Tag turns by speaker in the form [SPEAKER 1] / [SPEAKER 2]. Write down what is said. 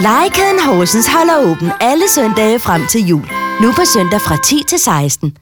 [SPEAKER 1] Legekæden Horsens holder åben alle søndage frem til jul. Nu på søndag fra 10 til 16.